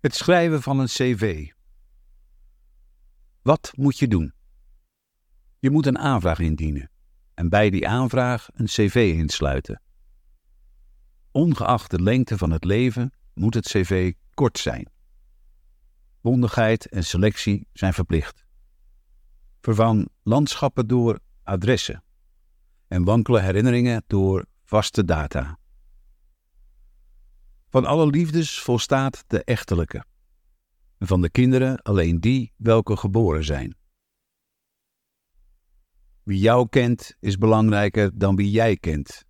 Het schrijven van een cv. Wat moet je doen? Je moet een aanvraag indienen en bij die aanvraag een cv insluiten. Ongeacht de lengte van het leven moet het cv kort zijn. Bondigheid en selectie zijn verplicht. Vervang landschappen door adressen en wankele herinneringen door vaste data. Van alle liefdes volstaat de echtelijke, van de kinderen alleen die welke geboren zijn. Wie jou kent is belangrijker dan wie jij kent.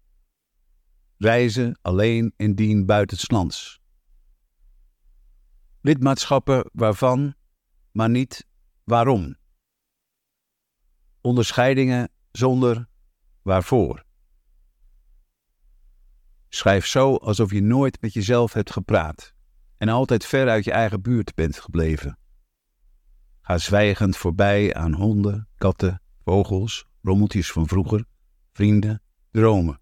Reizen alleen indien buitenslands. Lidmaatschappen waarvan, maar niet waarom. Onderscheidingen zonder waarvoor. Schrijf zo alsof je nooit met jezelf hebt gepraat en altijd ver uit je eigen buurt bent gebleven. Ga zwijgend voorbij aan honden, katten, vogels, rommeltjes van vroeger, vrienden, dromen.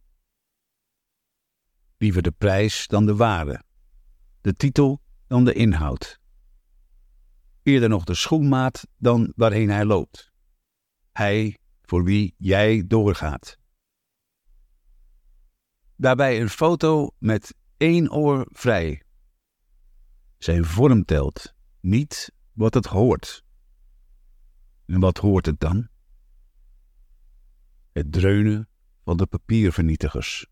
Liever de prijs dan de waarde, de titel dan de inhoud. Eerder nog de schoenmaat dan waarheen hij loopt. Hij voor wie jij doorgaat. Daarbij een foto met één oor vrij. Zijn vorm telt, niet wat het hoort. En wat hoort het dan? Het dreunen van de papiervernietigers.